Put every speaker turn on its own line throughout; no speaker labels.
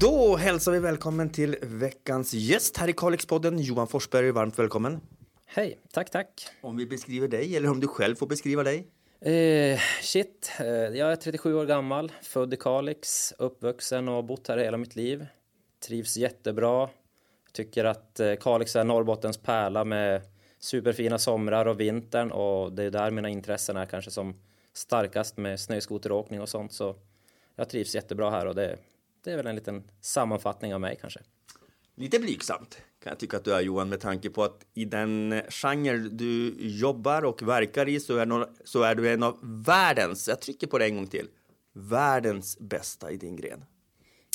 Då hälsar vi välkommen till veckans gäst här i Kalixpodden, Johan Forsberg. Varmt välkommen.
Hej, tack, tack.
Om vi beskriver dig, eller om du själv får beskriva dig?
Eh, shit, eh, jag är 37 år gammal, född i Kalix, uppvuxen och bott här hela mitt liv. Trivs jättebra. Tycker att eh, Kalix är Norrbottens pärla med superfina somrar och vintern och det är där mina intressen är kanske som starkast med snöskoteråkning och sånt. Så jag trivs jättebra här och det, det är väl en liten sammanfattning av mig kanske.
Lite blygsamt kan jag tycka att du är Johan med tanke på att i den genre du jobbar och verkar i så är, någon, så är du en av världens, jag trycker på det en gång till, världens bästa i din gren.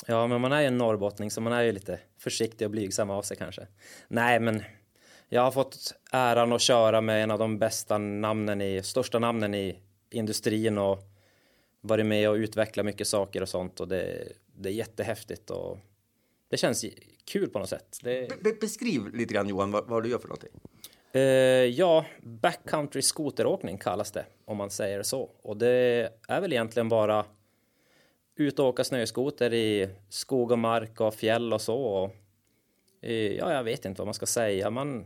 Ja, men man är ju en norrbottning så man är ju lite försiktig och blygsam av sig kanske. Nej, men jag har fått äran att köra med en av de bästa namnen i, största namnen i industrin och varit med och utvecklat mycket saker och sånt och det, det är jättehäftigt och det känns kul på något sätt. Det...
Be beskriv lite grann Johan vad, vad du gör för någonting.
Uh, ja, backcountry skoteråkning kallas det om man säger så och det är väl egentligen bara ut och åka snöskoter i skog och mark och fjäll och så. Och, uh, ja, jag vet inte vad man ska säga. Man,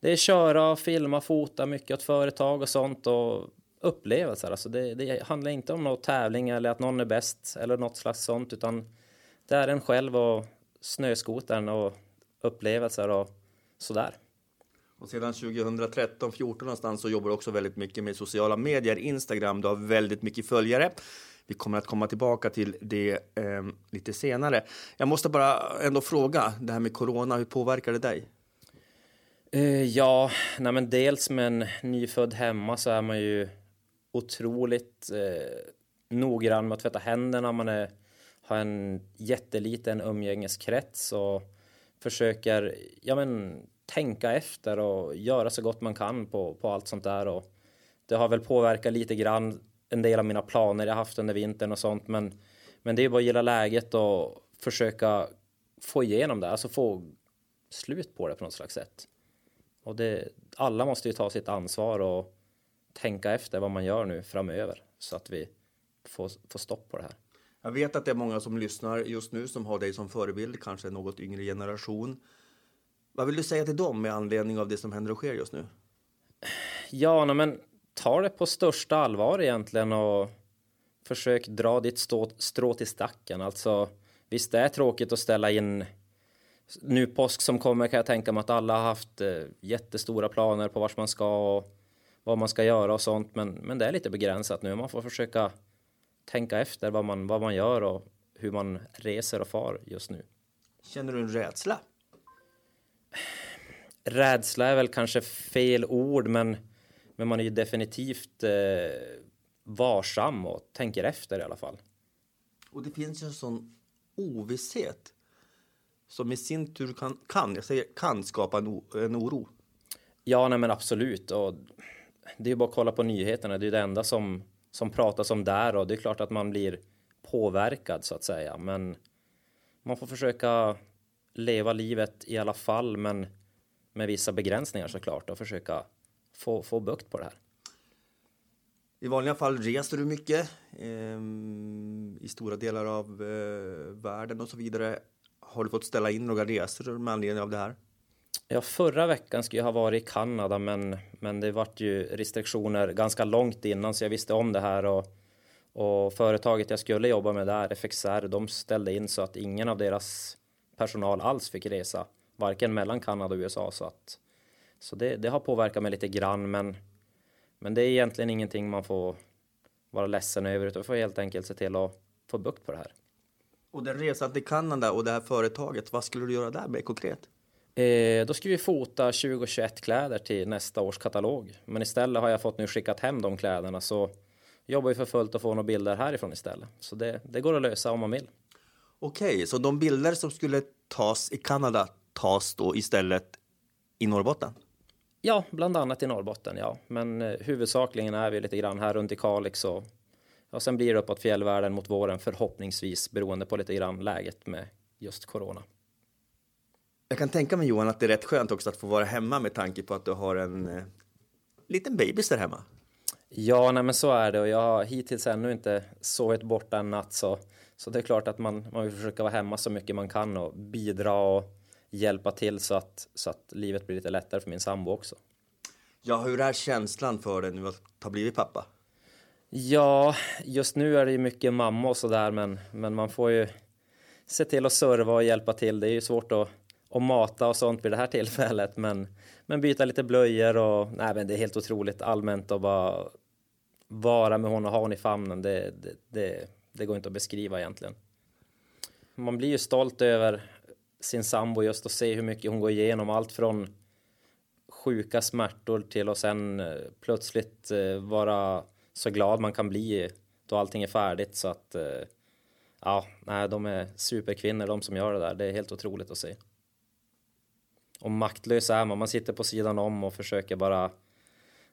det är köra, filma, fota mycket åt företag och sånt och upplevelser. Alltså det, det handlar inte om någon tävling eller att någon är bäst eller något slags sånt utan det är en själv och snöskotern och upplevelser och sådär.
Och sedan 2013, 14 någonstans så jobbar du också väldigt mycket med sociala medier, Instagram. Du har väldigt mycket följare. Vi kommer att komma tillbaka till det eh, lite senare. Jag måste bara ändå fråga, det här med corona, hur påverkar det dig?
Uh, ja, nej dels med en nyfödd hemma så är man ju otroligt eh, noggrann med att tvätta händerna. Man är, har en jätteliten umgängeskrets och försöker ja, men, tänka efter och göra så gott man kan på, på allt sånt där. Och det har väl påverkat lite grann en del av mina planer jag haft under vintern och sånt. Men, men det är bara att gilla läget och försöka få igenom det, alltså få slut på det på något slags sätt. Och det, alla måste ju ta sitt ansvar och tänka efter vad man gör nu framöver så att vi får, får stopp på det här.
Jag vet att det är många som lyssnar just nu som har dig som förebild, kanske en något yngre generation. Vad vill du säga till dem med anledning av det som händer och sker just nu?
Ja, men ta det på största allvar egentligen och försök dra ditt stå, strå till stacken. Alltså, visst, det är tråkigt att ställa in nu påsk som kommer kan jag tänka mig att alla har haft eh, jättestora planer på vart man ska och vad man ska göra och sånt. Men, men det är lite begränsat nu. Man får försöka tänka efter vad man, vad man gör och hur man reser och far just nu.
Känner du en rädsla?
Rädsla är väl kanske fel ord, men, men man är ju definitivt eh, varsam och tänker efter i alla fall.
Och det finns ju en sån ovisshet som i sin tur kan, kan, jag säger kan skapa en, en oro.
Ja, nej men absolut. Och det är ju bara att kolla på nyheterna. Det är det enda som, som pratas om där och det är klart att man blir påverkad så att säga. Men man får försöka leva livet i alla fall, men med vissa begränsningar såklart och försöka få, få bukt på det här.
I vanliga fall reser du mycket eh, i stora delar av eh, världen och så vidare. Har du fått ställa in några resor med anledning av det här?
Ja, förra veckan skulle jag ha varit i Kanada, men, men det vart ju restriktioner ganska långt innan, så jag visste om det här och, och företaget jag skulle jobba med där, FXR, de ställde in så att ingen av deras personal alls fick resa, varken mellan Kanada och USA, så att så det, det har påverkat mig lite grann, men, men det är egentligen ingenting man får vara ledsen över, utan får helt enkelt se till att få bukt på det här.
Och den resan till Kanada och det här företaget, vad skulle du göra där mer konkret?
Eh, då ska vi fota 2021 kläder till nästa års katalog. Men istället har jag fått nu skickat hem de kläderna så jobbar vi för fullt att få några bilder härifrån istället. Så det, det går att lösa om man vill.
Okej, så de bilder som skulle tas i Kanada tas då istället i Norrbotten?
Ja, bland annat i Norrbotten, ja. Men eh, huvudsakligen är vi lite grann här runt i Kalix och, och sen blir det uppåt fjällvärlden mot våren förhoppningsvis beroende på lite grann läget med just corona.
Jag kan tänka mig Johan att det är rätt skönt också att få vara hemma med tanke på att du har en eh, liten bebis där hemma.
Ja, nej men så är det och jag har hittills ännu inte sovit borta en natt så, Så det är klart att man, man vill försöka vara hemma så mycket man kan och bidra och hjälpa till så att, så att livet blir lite lättare för min sambo också.
Ja, hur är känslan för dig nu att ha blivit pappa?
Ja, just nu är det ju mycket mamma och sådär, men, men man får ju se till att serva och hjälpa till. Det är ju svårt att, och mata och sånt vid det här tillfället, men, men byta lite blöjor och nej, men det är helt otroligt allmänt att bara vara med honom och ha honom i famnen. Det, det, det, det går inte att beskriva egentligen. Man blir ju stolt över sin sambo just att se hur mycket hon går igenom, allt från sjuka smärtor till att sen eh, plötsligt eh, vara så glad man kan bli då allting är färdigt så att eh, ja, nej, de är superkvinnor de som gör det där. Det är helt otroligt att se. Och maktlös är man. Man sitter på sidan om och försöker bara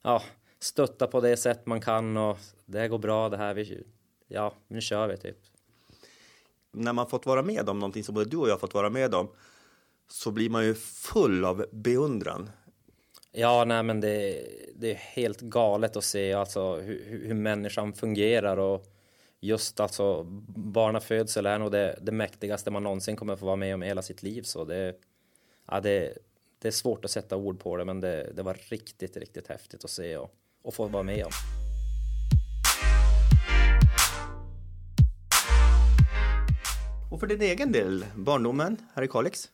ja, stötta på det sätt man kan och det går bra det här. Vi, ja, nu kör vi typ.
När man fått vara med om någonting som både du och jag fått vara med om så blir man ju full av beundran.
Ja, nej, men det, det är helt galet att se alltså hur, hur människan fungerar och just alltså barnafödsel är nog det, det mäktigaste man någonsin kommer få vara med om i hela sitt liv. Så det, ja, det, det är svårt att sätta ord på det, men det, det var riktigt, riktigt häftigt att se och, och få vara med om.
Och för din egen del, barndomen här i Kalix?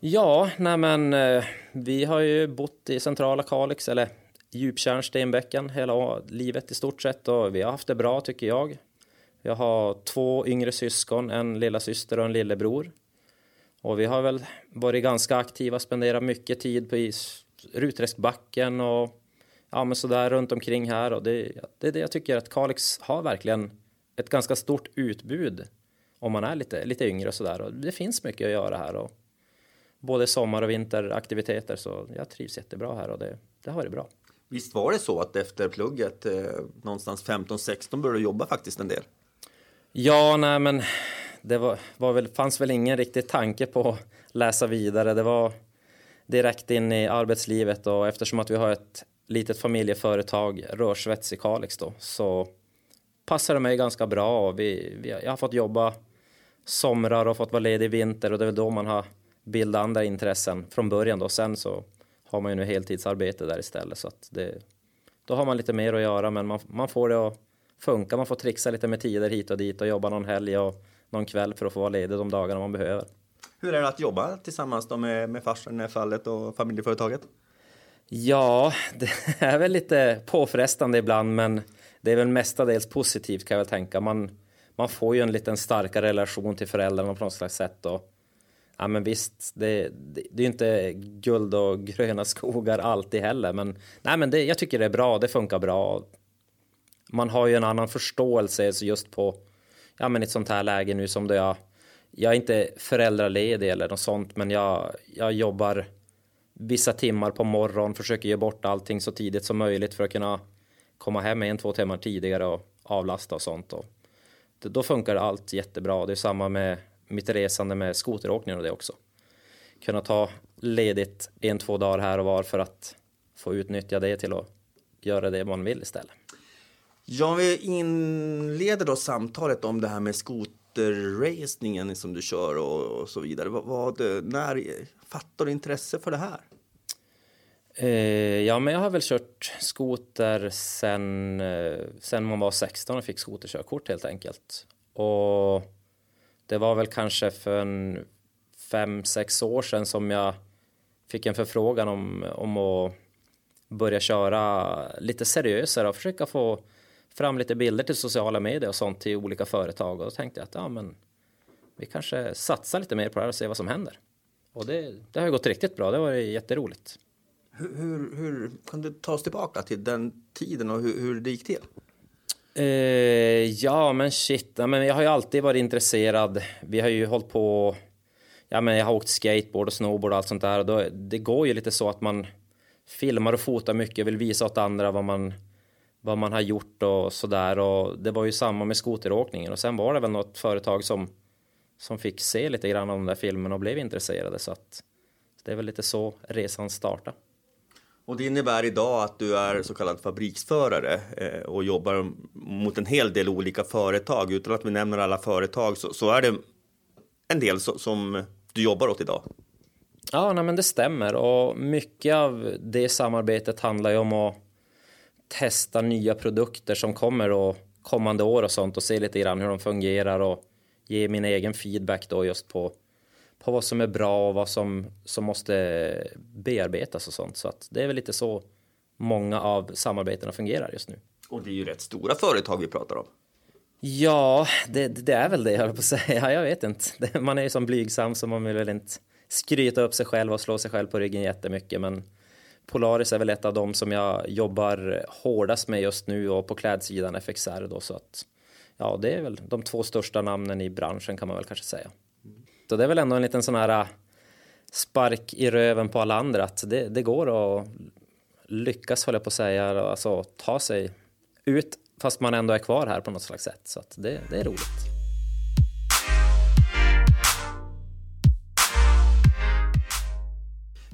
Ja, nej men eh, vi har ju bott i centrala Kalix, eller Djuptjärn, Stenbäcken, hela livet i stort sett och vi har haft det bra tycker jag. Jag har två yngre syskon, en lilla syster och en lillebror. Och vi har väl varit ganska aktiva, spenderat mycket tid på is, Ruträskbacken och ja, men sådär runt omkring här. Och det, det är det jag tycker att Kalix har verkligen ett ganska stort utbud om man är lite, lite yngre och sådär. Och det finns mycket att göra här. Och både sommar och vinteraktiviteter så jag trivs jättebra här och det, det har varit bra.
Visst var det så att efter plugget eh, någonstans 15-16 började du jobba faktiskt en del?
Ja, nej men det var, var väl, fanns väl ingen riktig tanke på att läsa vidare. Det var direkt in i arbetslivet och eftersom att vi har ett litet familjeföretag, Rörsvets i Kalix då, så passar det mig ganska bra. Och vi, vi, jag har fått jobba somrar och fått vara ledig i vinter och det är väl då man har bildat andra intressen från början då. Sen så har man ju nu heltidsarbete där istället så att det, då har man lite mer att göra men man, man får det att funka. Man får trixa lite med tider hit och dit och jobba någon helg och någon kväll för att få vara ledig de dagarna man behöver.
Hur är det att jobba tillsammans då med, med farsan i det här fallet och familjeföretaget?
Ja, det är väl lite påfrestande ibland, men det är väl mestadels positivt kan jag väl tänka. Man, man får ju en liten starkare relation till föräldrarna på något slags sätt. Och, ja, men visst, det, det, det är ju inte guld och gröna skogar alltid heller, men, nej, men det, jag tycker det är bra. Det funkar bra. Man har ju en annan förståelse just på ja, men ett sånt här läge nu som då jag, jag är inte föräldraledig eller något sånt, men jag, jag jobbar vissa timmar på morgonen, försöker ge bort allting så tidigt som möjligt för att kunna komma hem en, två timmar tidigare och avlasta och sånt. Och då funkar allt jättebra. Det är samma med mitt resande med skoteråkning och det också. Kunna ta ledigt en, två dagar här och var för att få utnyttja det till att göra det man vill istället.
Ja, vi inleder då samtalet om det här med skoterracingen som du kör och, och så vidare. Vad, vad, när fattar du intresse för det här?
Eh, ja, men jag har väl kört skoter sen, eh, sen man var 16 och fick skoterkörkort helt enkelt. Och det var väl kanske för en fem, sex år sedan som jag fick en förfrågan om, om att börja köra lite seriösare och försöka få fram lite bilder till sociala medier och sånt till olika företag och då tänkte jag att ja, men vi kanske satsar lite mer på det här och ser vad som händer. Och det, det har gått riktigt bra. Det var jätteroligt.
Hur, hur, hur kan du ta oss tillbaka till den tiden och hur, hur det gick till?
Eh, ja, men shit. Ja, men jag har ju alltid varit intresserad. Vi har ju hållit på. Ja, men jag har åkt skateboard och snowboard och allt sånt där. Och då, det går ju lite så att man filmar och fotar mycket, vill visa åt andra vad man vad man har gjort och sådär. Och det var ju samma med skoteråkningen och sen var det väl något företag som som fick se lite grann av de där filmerna och blev intresserade så att det är väl lite så resan startade.
Och det innebär idag att du är så kallad fabriksförare eh, och jobbar mot en hel del olika företag. Utan att vi nämner alla företag så, så är det en del så, som du jobbar åt idag.
Ja, nej, men det stämmer och mycket av det samarbetet handlar ju om att testa nya produkter som kommer och kommande år och sånt och se lite grann hur de fungerar och ge min egen feedback då just på, på vad som är bra och vad som, som måste bearbetas och sånt. Så att det är väl lite så många av samarbetena fungerar just nu.
Och det är ju rätt stora företag vi pratar om.
Ja, det, det är väl det jag på att säga. Jag vet inte. Man är ju som blygsam så man vill väl inte skryta upp sig själv och slå sig själv på ryggen jättemycket. Men Polaris är väl ett av dem som jag jobbar hårdast med just nu och på klädsidan FXR då så att ja, det är väl de två största namnen i branschen kan man väl kanske säga. Så det är väl ändå en liten sån här äh, spark i röven på alla andra att det, det går att lyckas håller jag på att säga, alltså ta sig ut fast man ändå är kvar här på något slags sätt. Så att det, det är roligt.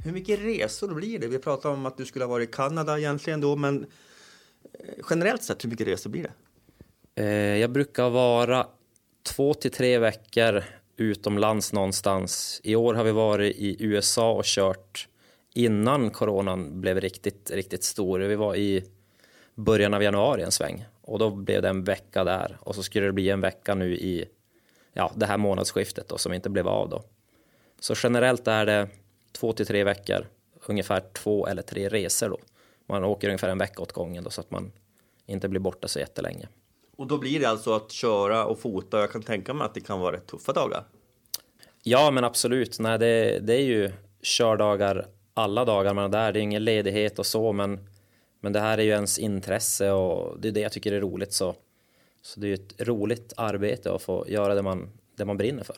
Hur mycket resor blir det? Vi pratade om att du skulle ha varit i Kanada egentligen då, men eh, generellt sett, hur mycket resor blir det?
Eh, jag brukar vara två till tre veckor utomlands någonstans. I år har vi varit i USA och kört innan coronan blev riktigt, riktigt stor. Vi var i början av januari en sväng och då blev det en vecka där och så skulle det bli en vecka nu i ja, det här månadsskiftet då, som inte blev av då. Så generellt är det två till tre veckor, ungefär två eller tre resor då. Man åker ungefär en vecka åt gången då så att man inte blir borta så jättelänge.
Och då blir det alltså att köra och fota. Jag kan tänka mig att det kan vara rätt tuffa dagar.
Ja, men absolut. Nej, det, det är ju kördagar alla dagar man är där. Det är ingen ledighet och så, men, men det här är ju ens intresse och det är det jag tycker är roligt. Så, så det är ju ett roligt arbete att få göra det man, det man brinner för.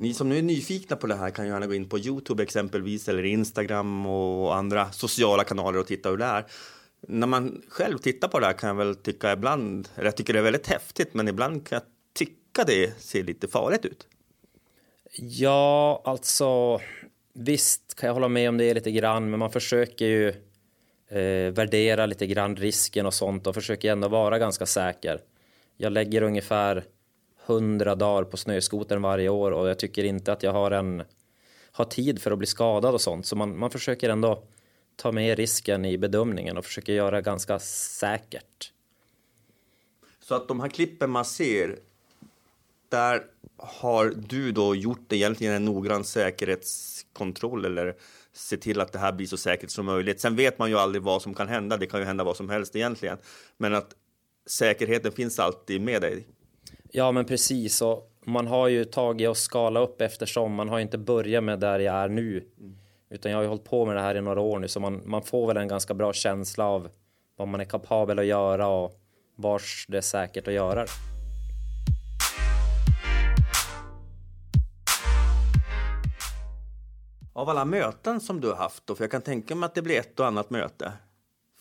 Ni som nu är nyfikna på det här kan gärna gå in på Youtube exempelvis eller Instagram och andra sociala kanaler och titta hur det är. När man själv tittar på det här kan jag väl tycka ibland, eller jag tycker det är väldigt häftigt, men ibland kan jag tycka det ser lite farligt ut.
Ja, alltså visst kan jag hålla med om det lite grann, men man försöker ju eh, värdera lite grann risken och sånt och försöker ändå vara ganska säker. Jag lägger ungefär 100 dagar på snöskotern varje år och jag tycker inte att jag har en har tid för att bli skadad och sånt, så man, man försöker ändå ta med risken i bedömningen och försöker göra ganska säkert.
Så att de här klippen man ser, där har du då gjort egentligen en noggrann säkerhetskontroll eller se till att det här blir så säkert som möjligt. Sen vet man ju aldrig vad som kan hända. Det kan ju hända vad som helst egentligen, men att säkerheten finns alltid med dig.
Ja, men precis. Och man har ju tagit och skala upp eftersom man har inte börjat med där jag är nu. Mm. Utan jag har ju hållit på med det här i några år nu, så man, man får väl en ganska bra känsla av vad man är kapabel att göra och vars det är säkert att göra.
Av alla möten som du har haft, då, för jag kan tänka mig att det blir ett och annat möte.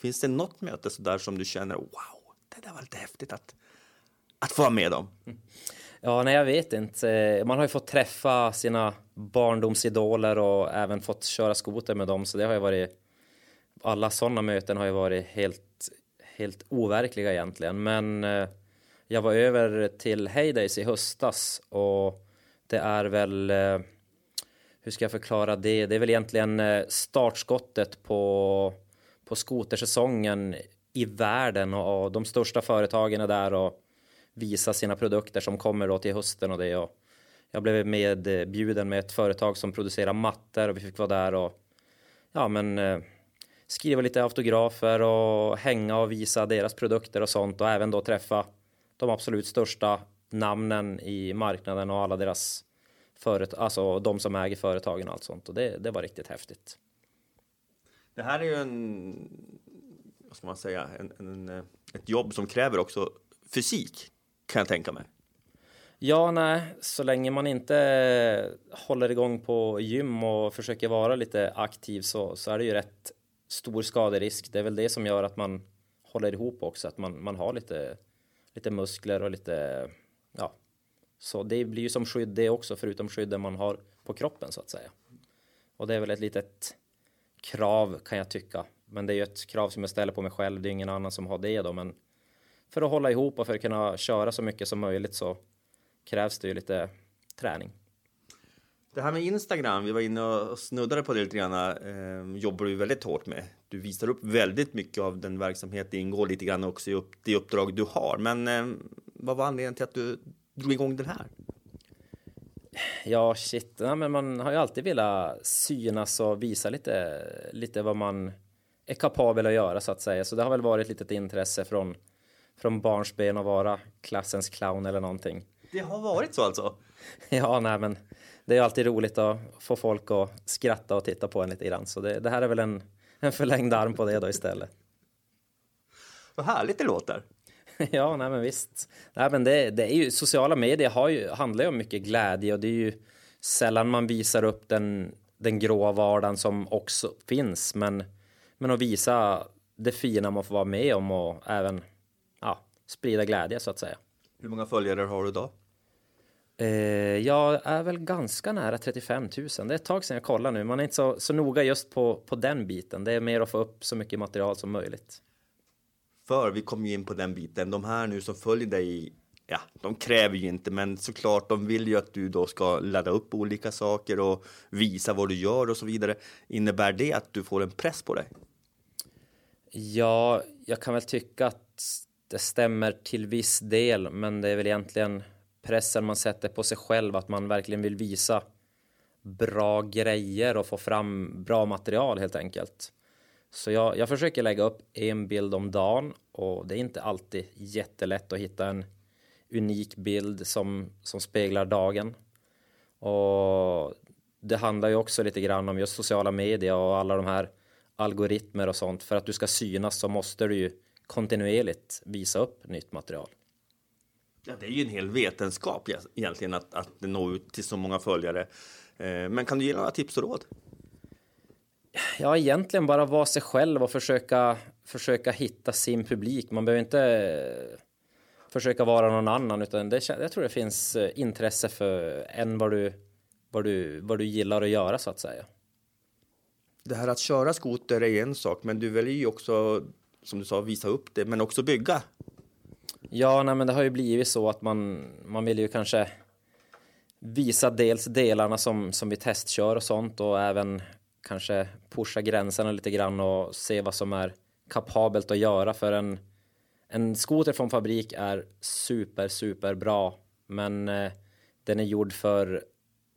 Finns det något möte så där som du känner wow, det där var lite häftigt att, att få vara med om?
Ja, nej, jag vet inte. Man har ju fått träffa sina barndomsidoler och även fått köra skoter med dem, så det har ju varit. Alla sådana möten har ju varit helt, helt overkliga egentligen, men eh, jag var över till Heydays i höstas och det är väl eh, hur ska jag förklara det? Det är väl egentligen eh, startskottet på, på skotersäsongen i världen och, de största företagen är där och visa sina produkter som kommer då till hösten och det. Och jag blev medbjuden eh, med ett företag som producerar mattor och vi fick vara där och ja, men eh, skriva lite autografer och hänga och visa deras produkter och sånt och även då träffa de absolut största namnen i marknaden och alla deras företag, alltså de som äger företagen och allt sånt. Och det, det var riktigt häftigt.
Det här är ju en, vad ska man säga, en, en, eh, ett jobb som kräver också fysik, kan jag tänka mig.
Ja, nej, så länge man inte eh, håller igång på gym och försöker vara lite aktiv så, så är det ju rätt stor skaderisk. Det är väl det som gör att man håller ihop också, att man, man har lite, lite muskler och lite, ja, så det blir ju som skydd det också, förutom skydden man har på kroppen så att säga. Och det är väl ett litet krav kan jag tycka. Men det är ju ett krav som jag ställer på mig själv. Det är ingen annan som har det då, men för att hålla ihop och för att kunna köra så mycket som möjligt så krävs det ju lite träning.
Det här med Instagram, vi var inne och snuddade på det lite grann, eh, jobbar du väldigt hårt med. Du visar upp väldigt mycket av den verksamhet, det ingår lite grann också i upp, det uppdrag du har. Men eh, vad var anledningen till att du drog igång den här?
Ja, shit, ja, men man har ju alltid velat synas och visa lite, lite vad man är kapabel att göra så att säga. Så det har väl varit lite ett intresse från, från barnsben att vara klassens clown eller någonting.
Det har varit så alltså?
Ja, nej, men det är alltid roligt att få folk att skratta och titta på en lite grann. Så det, det här är väl en, en förlängd arm på det då istället.
Vad härligt det låter.
ja, nej men visst. Nej, men det, det är ju, sociala medier har ju, handlar ju om mycket glädje och det är ju sällan man visar upp den, den gråa vardagen som också finns. Men, men att visa det fina man får vara med om och även sprida glädje så att säga.
Hur många följare har du idag?
Eh, jag är väl ganska nära 35 000. Det är ett tag sedan jag kollade nu. Man är inte så, så noga just på, på den biten. Det är mer att få upp så mycket material som möjligt.
För vi kommer ju in på den biten. De här nu som följer dig, ja, de kräver ju inte, men såklart, de vill ju att du då ska ladda upp olika saker och visa vad du gör och så vidare. Innebär det att du får en press på dig?
Ja, jag kan väl tycka att det stämmer till viss del, men det är väl egentligen pressen man sätter på sig själv, att man verkligen vill visa bra grejer och få fram bra material helt enkelt. Så jag, jag försöker lägga upp en bild om dagen och det är inte alltid jättelätt att hitta en unik bild som, som speglar dagen. Och det handlar ju också lite grann om just sociala medier och alla de här algoritmer och sånt. För att du ska synas så måste du ju kontinuerligt visa upp nytt material.
Ja, det är ju en hel vetenskap egentligen att, att nå ut till så många följare. Eh, men kan du ge några tips och råd?
Ja, egentligen bara vara sig själv och försöka, försöka hitta sin publik. Man behöver inte eh, försöka vara någon annan, utan det, jag tror det finns eh, intresse för en vad du, vad, du, vad du gillar att göra så att säga.
Det här att köra skoter är en sak, men du väljer ju också, som du sa, visa upp det, men också bygga.
Ja, nej, men det har ju blivit så att man, man vill ju kanske visa dels delarna som, som vi testkör och sånt och även kanske pusha gränserna lite grann och se vad som är kapabelt att göra för en, en skoter från fabrik är super, super bra, men eh, den är gjord för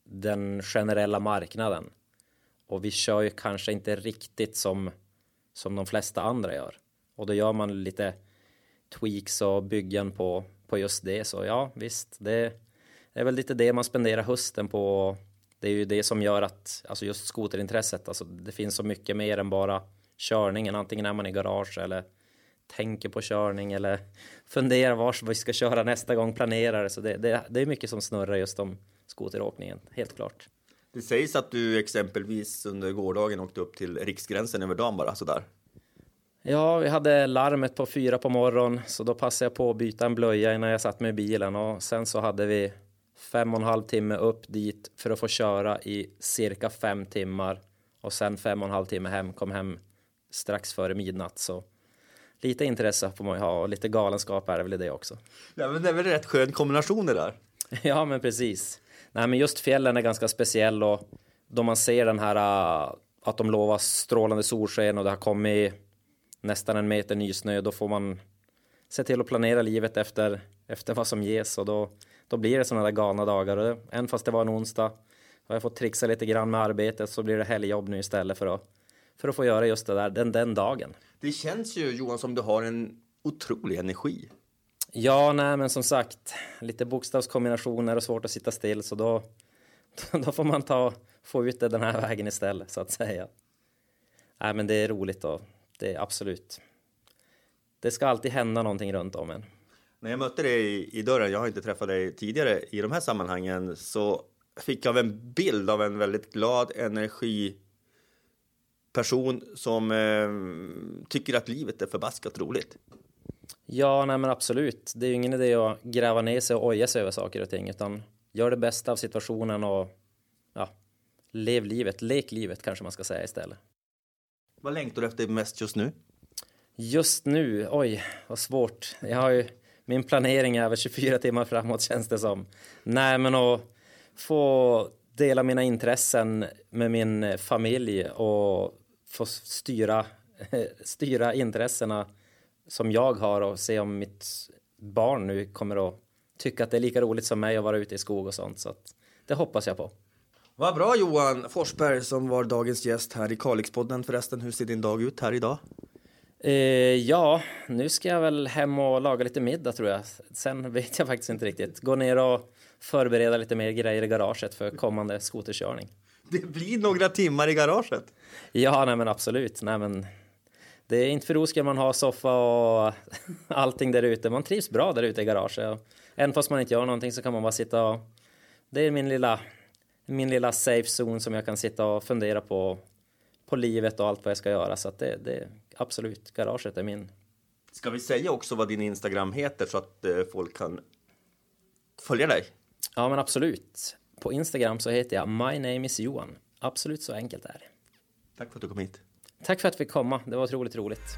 den generella marknaden. Och vi kör ju kanske inte riktigt som, som de flesta andra gör. Och då gör man lite tweaks och byggen på, på just det. Så ja, visst, det är väl lite det man spenderar hösten på det är ju det som gör att, alltså just skoterintresset, alltså det finns så mycket mer än bara körningen. Antingen är man i garage eller tänker på körning eller funderar var vi ska köra nästa gång, planerar. Så det, det, det är mycket som snurrar just om skoteråkningen, helt klart.
Det sägs att du exempelvis under gårdagen åkte upp till riksgränsen över dagen bara sådär.
Ja, vi hade larmet på fyra på morgonen, så då passade jag på att byta en blöja innan jag satt mig i bilen och sen så hade vi fem och en halv timme upp dit för att få köra i cirka fem timmar och sen fem och en halv timme hem, kom hem strax före midnatt. Så lite intresse får man ju ha och lite galenskap är det väl i det också.
Ja, men det är väl rätt skön kombination det där.
ja, men precis. Nej, men just fjällen är ganska speciell och då man ser den här äh, att de lovar strålande solsken och det har kommit nästan en meter nysnö, då får man se till att planera livet efter, efter vad som ges och då då blir det sådana där galna dagar. Och även fast det var en onsdag har jag fått trixa lite grann med arbetet så blir det helgjobb nu istället för att, för att få göra just det där den, den dagen.
Det känns ju Johan som du har en otrolig energi.
Ja, nej, men som sagt, lite bokstavskombinationer och svårt att sitta still så då, då får man ta, få ut det den här vägen istället så att säga. Nej, men det är roligt och det är absolut. Det ska alltid hända någonting runt om en.
När jag mötte dig i dörren, jag har inte träffat dig tidigare i de här sammanhangen, så fick jag en bild av en väldigt glad energi person som eh, tycker att livet är förbaskat roligt.
Ja, nej men absolut. Det är ju ingen idé att gräva ner sig och oja sig över saker och ting, utan gör det bästa av situationen och ja, lev livet, lek livet kanske man ska säga istället.
Vad längtar du efter mest just nu?
Just nu, oj, vad svårt. Jag har ju, min planering är över 24 timmar framåt känns det som. Nej, men att få dela mina intressen med min eh, familj och få styra, styra intressena som jag har och se om mitt barn nu kommer att tycka att det är lika roligt som mig att vara ute i skog och sånt. Så att det hoppas jag på.
Vad bra Johan Forsberg som var dagens gäst här i Kalixpodden förresten. Hur ser din dag ut här idag?
Eh, ja, nu ska jag väl hem och laga lite middag tror jag. Sen vet jag faktiskt inte riktigt. Gå ner och förbereda lite mer grejer i garaget för kommande skoterkörning.
Det blir några timmar i garaget.
Ja, nej men absolut. Nej men det är inte för ro ska man ha soffa och allting där ute. Man trivs bra där ute i garaget. Även fast man inte gör någonting så kan man bara sitta och... Det är min lilla, min lilla safe zone som jag kan sitta och fundera på, på livet och allt vad jag ska göra. Så att det, det absolut, garaget är min.
Ska vi säga också vad din Instagram heter så att eh, folk kan följa dig?
Ja, men absolut. På Instagram så heter jag My name is Johan. Absolut så enkelt är det.
Tack för att du kom hit.
Tack för att vi fick komma. Det var otroligt roligt.